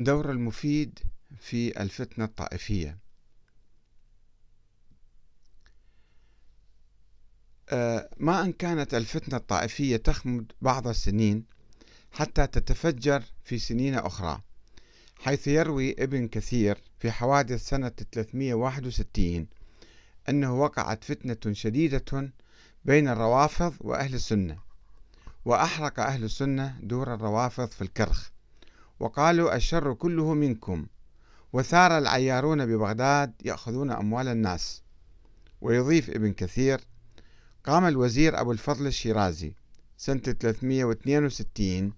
دور المفيد في الفتنة الطائفية. آه، ما أن كانت الفتنة الطائفية تخمد بعض السنين حتى تتفجر في سنين أخرى حيث يروي ابن كثير في حوادث سنة 361 أنه وقعت فتنة شديدة بين الروافض وأهل السنة وأحرق أهل السنة دور الروافض في الكرخ. وقالوا الشر كله منكم. وثار العيارون ببغداد يأخذون أموال الناس. ويضيف ابن كثير قام الوزير أبو الفضل الشيرازي سنة 362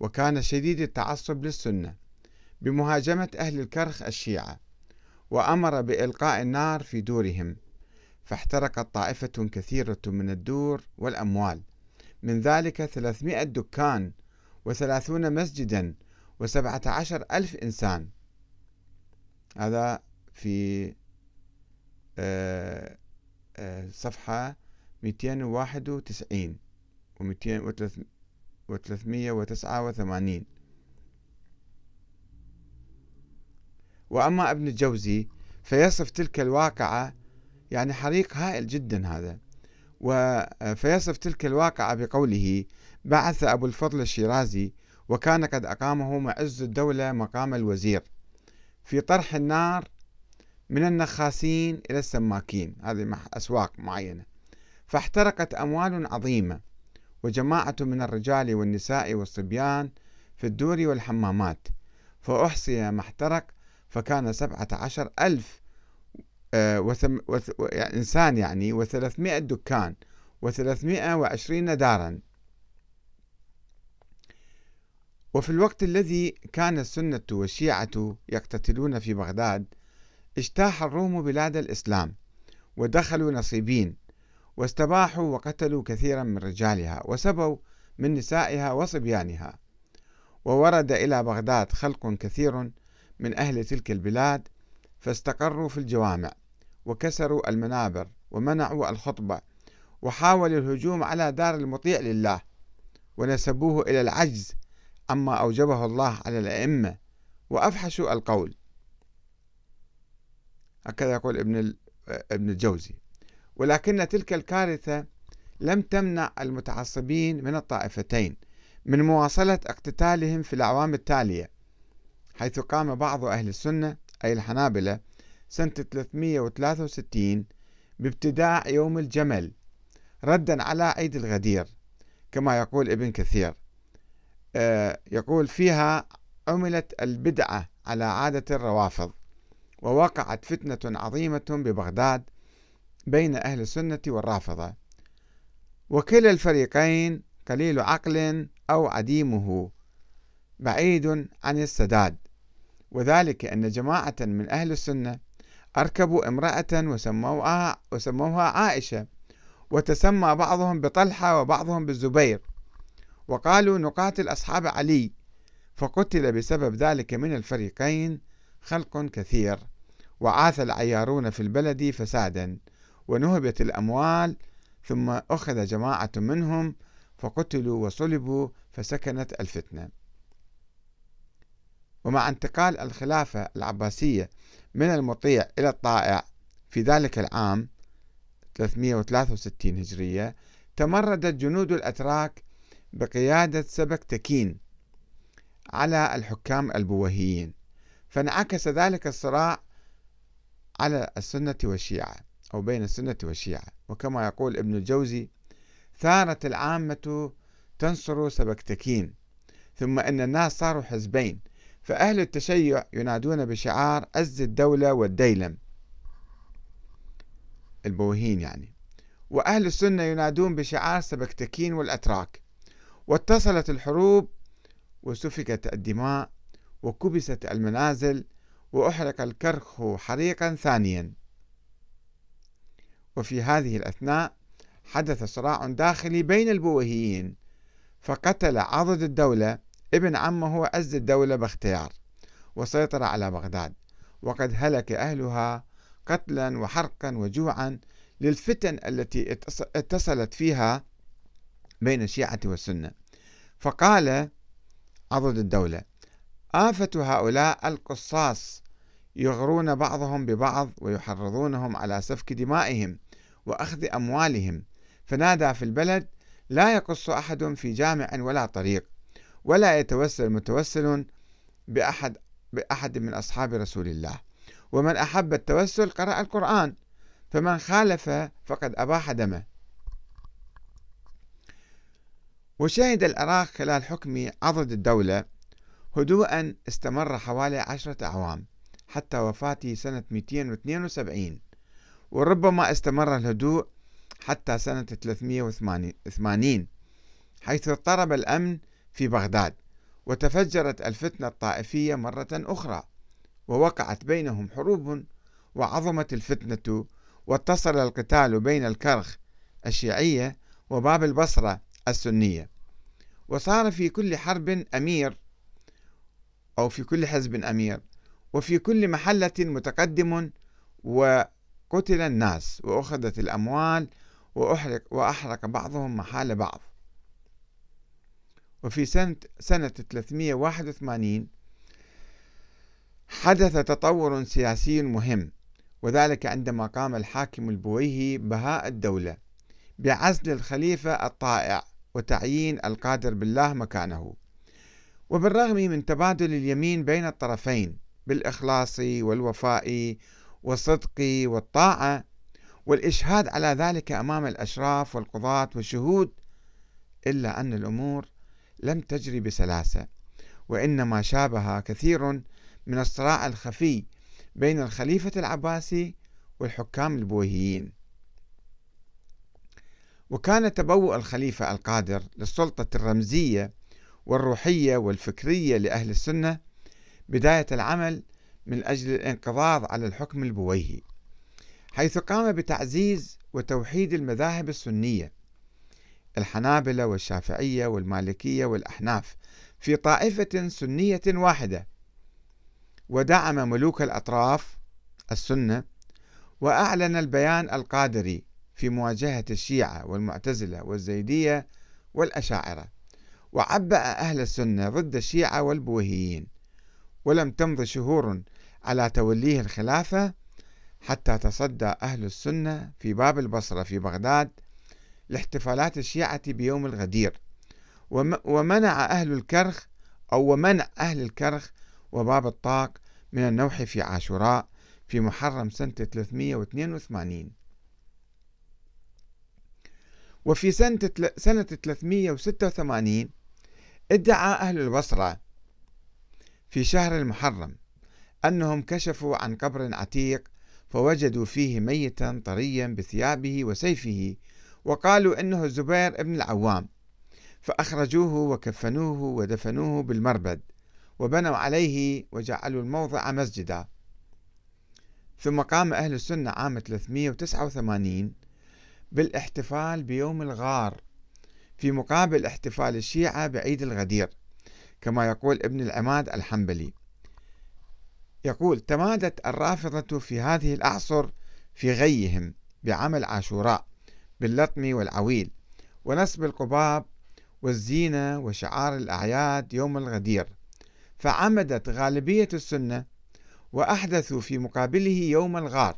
وكان شديد التعصب للسنة بمهاجمة أهل الكرخ الشيعة وأمر بإلقاء النار في دورهم فاحترقت طائفة كثيرة من الدور والأموال. من ذلك ثلاثمائة دكان وثلاثون مسجدا وسبعة عشر ألف إنسان. هذا في آه، آه، صفحة 291 و 389 وأما ابن الجوزي فيصف تلك الواقعة يعني حريق هائل جدا هذا. فيصف تلك الواقعة بقوله بعث أبو الفضل الشيرازي وكان قد أقامه معز الدولة مقام الوزير في طرح النار من النخاسين إلى السماكين. هذه أسواق معينة. فاحترقت أموال عظيمة وجماعة من الرجال والنساء والصبيان في الدور والحمامات. فأحصي ما احترق فكان سبعة عشر ألف آه، وثم وث يعني إنسان يعني وثلاثمائة دكان وثلاثمائة وعشرين دارا. وفي الوقت الذي كان السنة والشيعة يقتتلون في بغداد اجتاح الروم بلاد الإسلام ودخلوا نصيبين واستباحوا وقتلوا كثيرا من رجالها وسبوا من نسائها وصبيانها. وورد إلى بغداد خلق كثير من أهل تلك البلاد فاستقروا في الجوامع وكسروا المنابر ومنعوا الخطبة وحاولوا الهجوم على دار المطيع لله ونسبوه إلى العجز عما أوجبه الله على الأئمة وأفحشوا القول. هكذا يقول ابن ابن الجوزي. ولكن تلك الكارثة لم تمنع المتعصبين من الطائفتين من مواصلة اقتتالهم في الأعوام التالية حيث قام بعض أهل السنة أي الحنابلة سنة 363 بابتداع يوم الجمل ردا على عيد الغدير كما يقول ابن كثير. يقول فيها عملت البدعة على عادة الروافض ووقعت فتنة عظيمة ببغداد بين أهل السنة والرافضة. وكلا الفريقين قليل عقل أو عديمه بعيد عن السداد. وذلك أن جماعة من أهل السنة أركبوا امرأة وسموها, وسموها عائشة وتسمى بعضهم بطلحة وبعضهم بالزبير. وقالوا نقاتل أصحاب علي فقتل بسبب ذلك من الفريقين خلق كثير وعاث العيارون في البلد فسادا ونهبت الأموال ثم أخذ جماعة منهم فقتلوا وصلبوا فسكنت الفتنة. ومع انتقال الخلافة العباسية من المطيع إلى الطائع في ذلك العام 363 هجرية تمردت جنود الأتراك بقيادة سبك تكين على الحكام البويهيين فانعكس ذلك الصراع على السنة والشيعة أو بين السنة والشيعة. وكما يقول ابن الجوزي ثارت العامة تنصر سبكتكين ثم أن الناس صاروا حزبين فأهل التشيع ينادون بشعار عز الدولة والديلم. البوهين يعني. وأهل السنة ينادون بشعار سبكتكين والأتراك. واتصلت الحروب وسفكت الدماء وكبست المنازل وأحرق الكرخ حريقا ثانيا. وفي هذه الأثناء حدث صراع داخلي بين البويهيين فقتل عضد الدولة ابن عمه عز الدولة باختيار وسيطر على بغداد. وقد هلك أهلها قتلا وحرقا وجوعا للفتن التي اتصلت فيها بين الشيعة والسنة. فقال عضد الدولة آفة هؤلاء القصاص يغرون بعضهم ببعض ويحرضونهم على سفك دمائهم وأخذ أموالهم. فنادى في البلد لا يقص أحد في جامع ولا طريق ولا يتوسل متوسل بأحد بأحد من أصحاب رسول الله. ومن أحب التوسل قرأ القرآن فمن خالف فقد أباح دمه. وشهد العراق خلال حكم عضد الدولة هدوءا استمر حوالي عشرة أعوام حتى وفاته سنة 272 وربما استمر الهدوء حتى سنة 380 حيث اضطرب الأمن في بغداد وتفجرت الفتنة الطائفية مرة أخرى ووقعت بينهم حروب وعظمت الفتنة واتصل القتال بين الكرخ الشيعية وباب البصرة السنية. وصار في كل حرب أمير أو في كل حزب أمير وفي كل محلة متقدم وقتل الناس وأخذت الأموال وأحرق, وأحرق بعضهم محال بعض. وفي سنة, سنة 381 حدث تطور سياسي مهم وذلك عندما قام الحاكم البويهي بهاء الدولة بعزل الخليفة الطائع وتعيين القادر بالله مكانه. وبالرغم من تبادل اليمين بين الطرفين بالإخلاص والوفاء والصدق والطاعة والإشهاد على ذلك أمام الأشراف والقضاة والشهود إلا أن الأمور لم تجري بسلاسة وإنما شابه كثير من الصراع الخفي بين الخليفة العباسي والحكام البويهيين. وكان تبوء الخليفة القادر للسلطة الرمزية والروحية والفكرية لأهل السنة بداية العمل من أجل الانقضاض على الحكم البويهي حيث قام بتعزيز وتوحيد المذاهب السنية الحنابلة والشافعية والمالكية والأحناف في طائفة سنية واحدة ودعم ملوك الأطراف السنة وأعلن البيان القادري في مواجهة الشيعة والمعتزلة والزيدية والأشاعرة وعبأ أهل السنة ضد الشيعة والبوهيين ولم تمض شهور على توليه الخلافة حتى تصدى أهل السنة في باب البصرة في بغداد لاحتفالات الشيعة بيوم الغدير. ومنع أهل الكرخ أو ومنع أهل الكرخ وباب الطاق من النوح في عاشوراء في محرم سنة 382 وفي سنة سنة 386 ادعى أهل البصرة في شهر المحرم أنهم كشفوا عن قبر عتيق فوجدوا فيه ميتا طريا بثيابه وسيفه وقالوا إنه الزبير ابن العوام فأخرجوه وكفنوه ودفنوه بالمربد وبنوا عليه وجعلوا الموضع مسجدا. ثم قام أهل السنة عام 389 بالاحتفال بيوم الغار في مقابل احتفال الشيعة بعيد الغدير كما يقول ابن العماد الحنبلي. يقول تمادت الرافضة في هذه الأعصر في غيهم بعمل عاشوراء باللطم والعويل ونصب القباب والزينة وشعار الأعياد يوم الغدير فعمدت غالبية السنة وأحدثوا في مقابله يوم الغار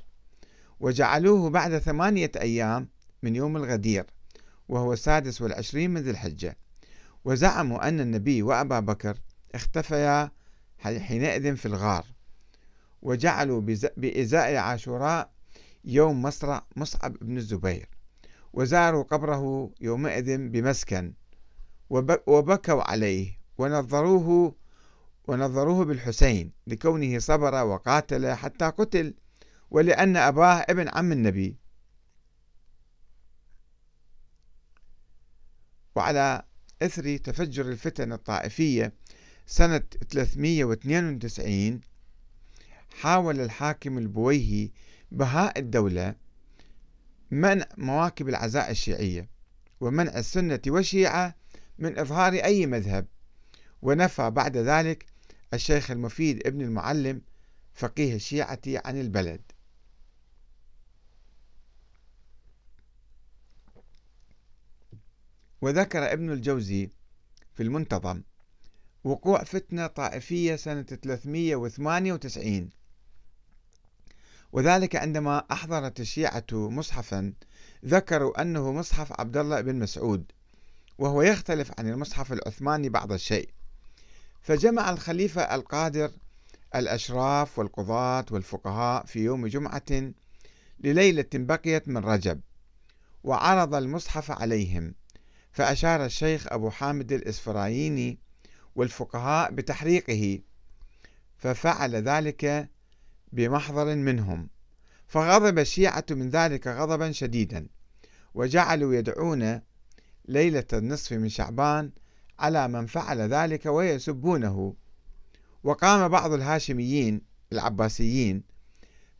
وجعلوه بعد ثمانية أيام من يوم الغدير وهو السادس والعشرين من ذي الحجة. وزعموا أن النبي وأبا بكر اختفيا حينئذ في الغار وجعلوا بإزاء عاشوراء يوم مصرع مصعب بن الزبير. وزاروا قبره يومئذ بمسكن وبكوا عليه ونظروه ونظروه بالحسين لكونه صبر وقاتل حتى قتل ولأن أباه ابن عم النبي. وعلى إثر تفجر الفتن الطائفية سنة 392 حاول الحاكم البويهي بهاء الدولة منع مواكب العزاء الشيعية ومنع السنة والشيعة من إظهار أي مذهب ونفى بعد ذلك الشيخ المفيد ابن المعلم فقيه الشيعة عن البلد. وذكر ابن الجوزي في المنتظم وقوع فتنة طائفية سنة 398 وذلك عندما أحضرت الشيعة مصحفا ذكروا أنه مصحف عبد الله بن مسعود وهو يختلف عن المصحف العثماني بعض الشيء. فجمع الخليفة القادر الأشراف والقضاة والفقهاء في يوم جمعة لليلة بقيت من رجب وعرض المصحف عليهم. فأشار الشيخ أبو حامد الإسفرايني والفقهاء بتحريقه ففعل ذلك بمحضر منهم فغضب الشيعة من ذلك غضبا شديدا وجعلوا يدعون ليلة النصف من شعبان على من فعل ذلك ويسبونه. وقام بعض الهاشميين العباسيين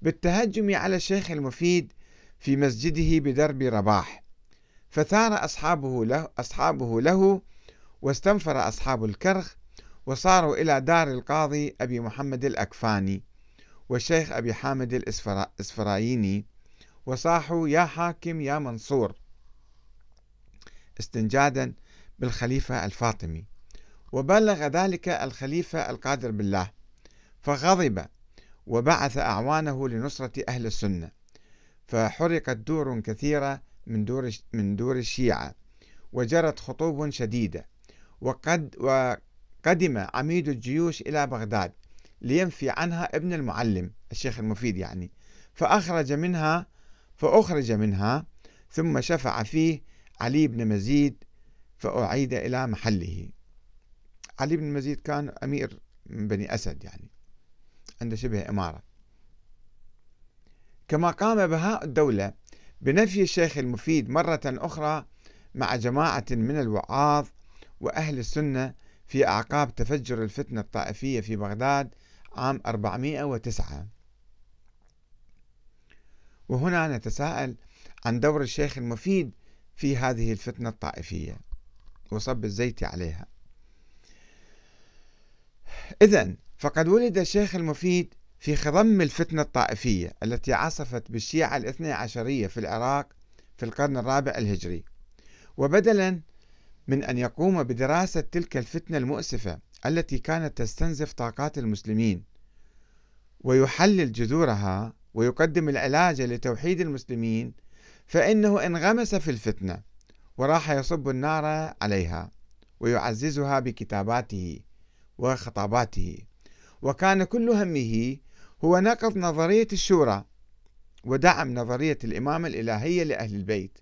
بالتهجم على الشيخ المفيد في مسجده بدرب رباح. فثار أصحابه له, أصحابه له واستنفر أصحاب الكرخ وصاروا إلى دار القاضي أبي محمد الأكفاني والشيخ أبي حامد الإسفرايني وصاحوا يا حاكم يا منصور استنجادا بالخليفة الفاطمي. وبلغ ذلك الخليفة القادر بالله فغضب وبعث أعوانه لنصرة أهل السنة فحرقت دور كثيرة من دور من دور الشيعة وجرت خطوب شديدة وقد وقدم عميد الجيوش إلى بغداد لينفي عنها ابن المعلم الشيخ المفيد يعني. فأخرج منها فأخرج منها ثم شفع فيه علي بن مزيد فأعيد إلى محله. علي بن مزيد كان أمير من بني أسد يعني عنده شبه إمارة. كما قام بهاء الدولة بنفي الشيخ المفيد مرة أخرى مع جماعة من الوعاظ وأهل السنة في أعقاب تفجر الفتنة الطائفية في بغداد عام 409 وهنا نتساءل عن دور الشيخ المفيد في هذه الفتنة الطائفية وصب الزيت عليها. إذا فقد ولد الشيخ المفيد في خضم الفتنة الطائفية التي عصفت بالشيعة الاثنى عشرية في العراق في القرن الرابع الهجري. وبدلا من أن يقوم بدراسة تلك الفتنة المؤسفة التي كانت تستنزف طاقات المسلمين ويحلل جذورها ويقدم العلاج لتوحيد المسلمين فإنه انغمس في الفتنة وراح يصب النار عليها ويعززها بكتاباته وخطاباته. وكان كل همه هو نقض نظرية الشورى ودعم نظرية الإمامة الإلهية لأهل البيت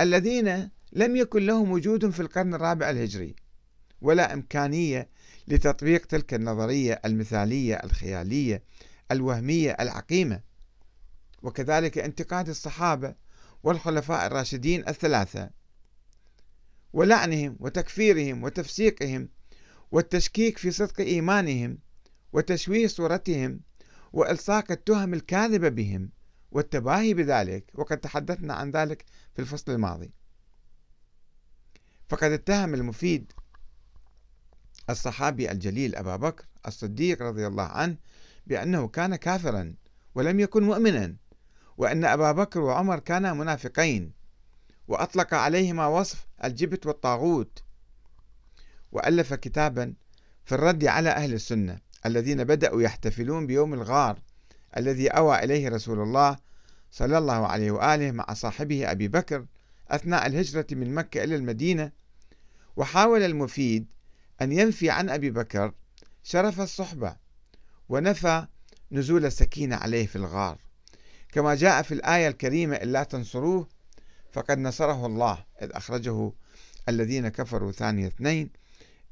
الذين لم يكن لهم وجود في القرن الرابع الهجري ولا إمكانية لتطبيق تلك النظرية المثالية الخيالية الوهمية العقيمة. وكذلك انتقاد الصحابة والخلفاء الراشدين الثلاثة ولعنهم وتكفيرهم وتفسيقهم والتشكيك في صدق إيمانهم وتشويه صورتهم وإلصاق التهم الكاذبة بهم والتباهي بذلك وقد تحدثنا عن ذلك في الفصل الماضي. فقد اتهم المفيد الصحابي الجليل أبا بكر الصديق رضي الله عنه بأنه كان كافرا ولم يكن مؤمنا وأن أبا بكر وعمر كانا منافقين وأطلق عليهما وصف الجبت والطاغوت وألف كتابا في الرد على أهل السنة. الذين بدأوا يحتفلون بيوم الغار الذي أوى إليه رسول الله صلى الله عليه وآله مع صاحبه أبي بكر أثناء الهجرة من مكة إلى المدينة وحاول المفيد أن ينفي عن أبي بكر شرف الصحبة ونفى نزول السكينة عليه في الغار. كما جاء في الآية الكريمة إلا تنصروه فقد نصره الله إذ أخرجه الذين كفروا ثاني اثنين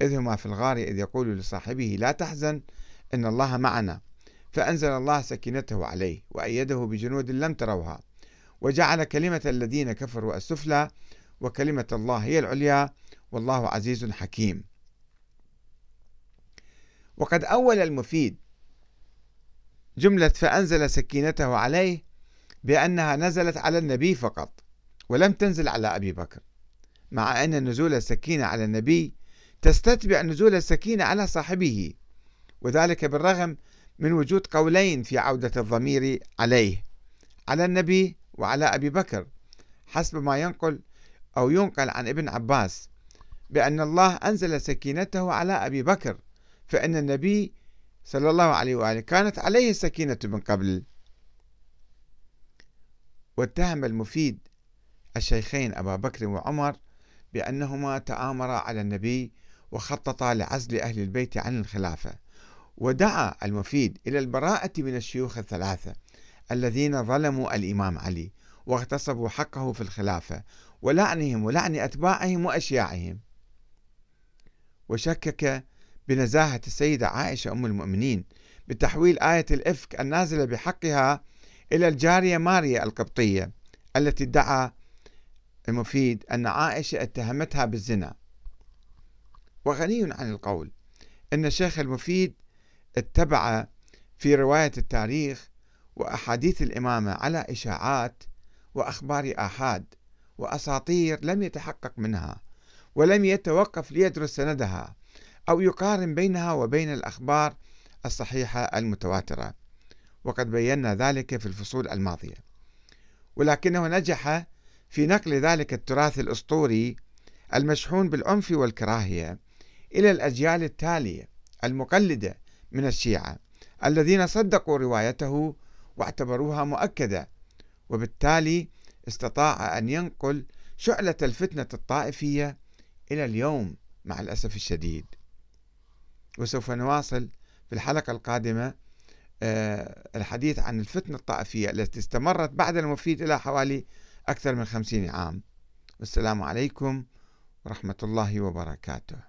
إذ هما في الغار إذ يقول لصاحبه لا تحزن إن الله معنا. فأنزل الله سكينته عليه وأيده بجنود لم تروها. وجعل كلمة الذين كفروا السفلى وكلمة الله هي العليا والله عزيز حكيم. وقد أول المفيد جملة فأنزل سكينته عليه بأنها نزلت على النبي فقط ولم تنزل على أبي بكر مع أن نزول السكينة على النبي تستتبع نزول السكينة على صاحبه وذلك بالرغم من وجود قولين في عودة الضمير عليه على النبي وعلى أبي بكر حسب ما ينقل أو ينقل عن ابن عباس بأن الله أنزل سكينته على أبي بكر فإن النبي صلى الله عليه وآله كانت عليه السكينة من قبل. واتهم المفيد الشيخين أبا بكر وعمر بأنهما تآمرا على النبي وخططا لعزل أهل البيت عن الخلافة ودعا المفيد إلى البراءة من الشيوخ الثلاثة الذين ظلموا الإمام علي واغتصبوا حقه في الخلافة ولعنهم ولعن أتباعهم وأشياعهم. وشكك بنزاهة السيدة عائشة أم المؤمنين بتحويل آية الإفك النازلة بحقها إلى الجارية ماريا القبطية التي ادعى المفيد أن عائشة اتهمتها بالزنا. وغني عن القول أن الشيخ المفيد اتبع في رواية التاريخ وأحاديث الإمامة على إشاعات وأخبار آحاد وأساطير لم يتحقق منها ولم يتوقف ليدرس سندها أو يقارن بينها وبين الأخبار الصحيحة المتواترة. وقد بينا ذلك في الفصول الماضية. ولكنه نجح في نقل ذلك التراث الأسطوري المشحون بالعنف والكراهية إلى الأجيال التالية المقلدة من الشيعة الذين صدقوا روايته واعتبروها مؤكدة وبالتالي استطاع أن ينقل شعلة الفتنة الطائفية إلى اليوم مع الأسف الشديد. وسوف نواصل في الحلقة القادمة آه، الحديث عن الفتنة الطائفية التي استمرت بعد المفيد إلى حوالي أكثر من خمسين عام. والسلام عليكم ورحمة الله وبركاته.